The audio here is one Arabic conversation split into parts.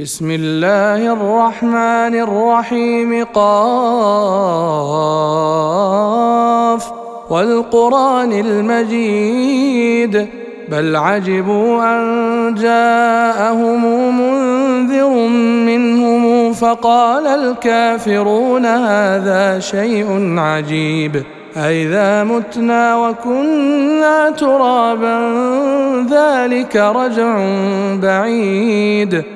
بسم الله الرحمن الرحيم قاف والقرآن المجيد بل عجبوا أن جاءهم منذر منهم فقال الكافرون هذا شيء عجيب أإذا متنا وكنا ترابا ذلك رجع بعيد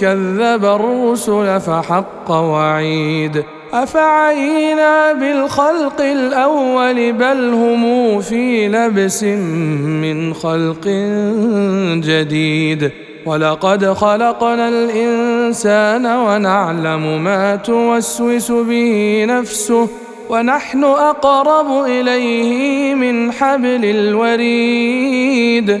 كذب الرسل فحق وعيد. أفعينا بالخلق الأول بل هم في لبس من خلق جديد. ولقد خلقنا الإنسان ونعلم ما توسوس به نفسه ونحن أقرب إليه من حبل الوريد.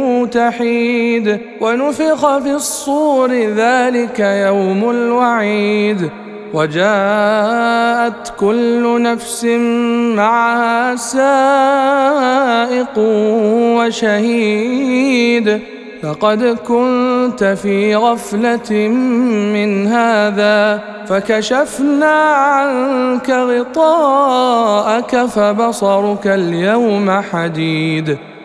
تحيد ونفخ في الصور ذلك يوم الوعيد وجاءت كل نفس معها سائق وشهيد فقد كنت في غفلة من هذا فكشفنا عنك غطاءك فبصرك اليوم حديد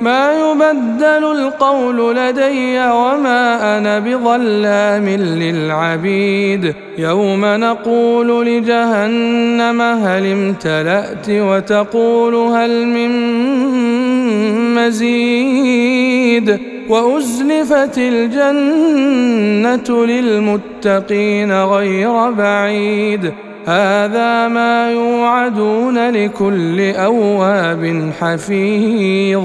ما يبدل القول لدي وما أنا بظلام للعبيد. يوم نقول لجهنم هل امتلأت وتقول هل من مزيد. وأزلفت الجنة للمتقين غير بعيد. هذا ما يوعدون لكل أواب حفيظ.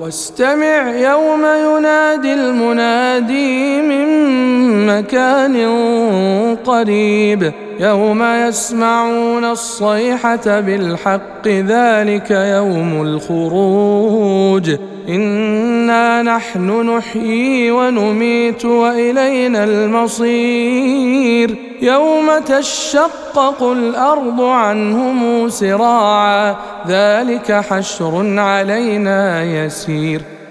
واستمع يوم ينادي المنادي من مكان قريب. يوم يسمعون الصيحة بالحق ذلك يوم الخروج. إنا نحن نحيي ونميت وإلينا المصير. يوم تشقق الأرض عنهم سراعا ذلك حشر علينا يسير.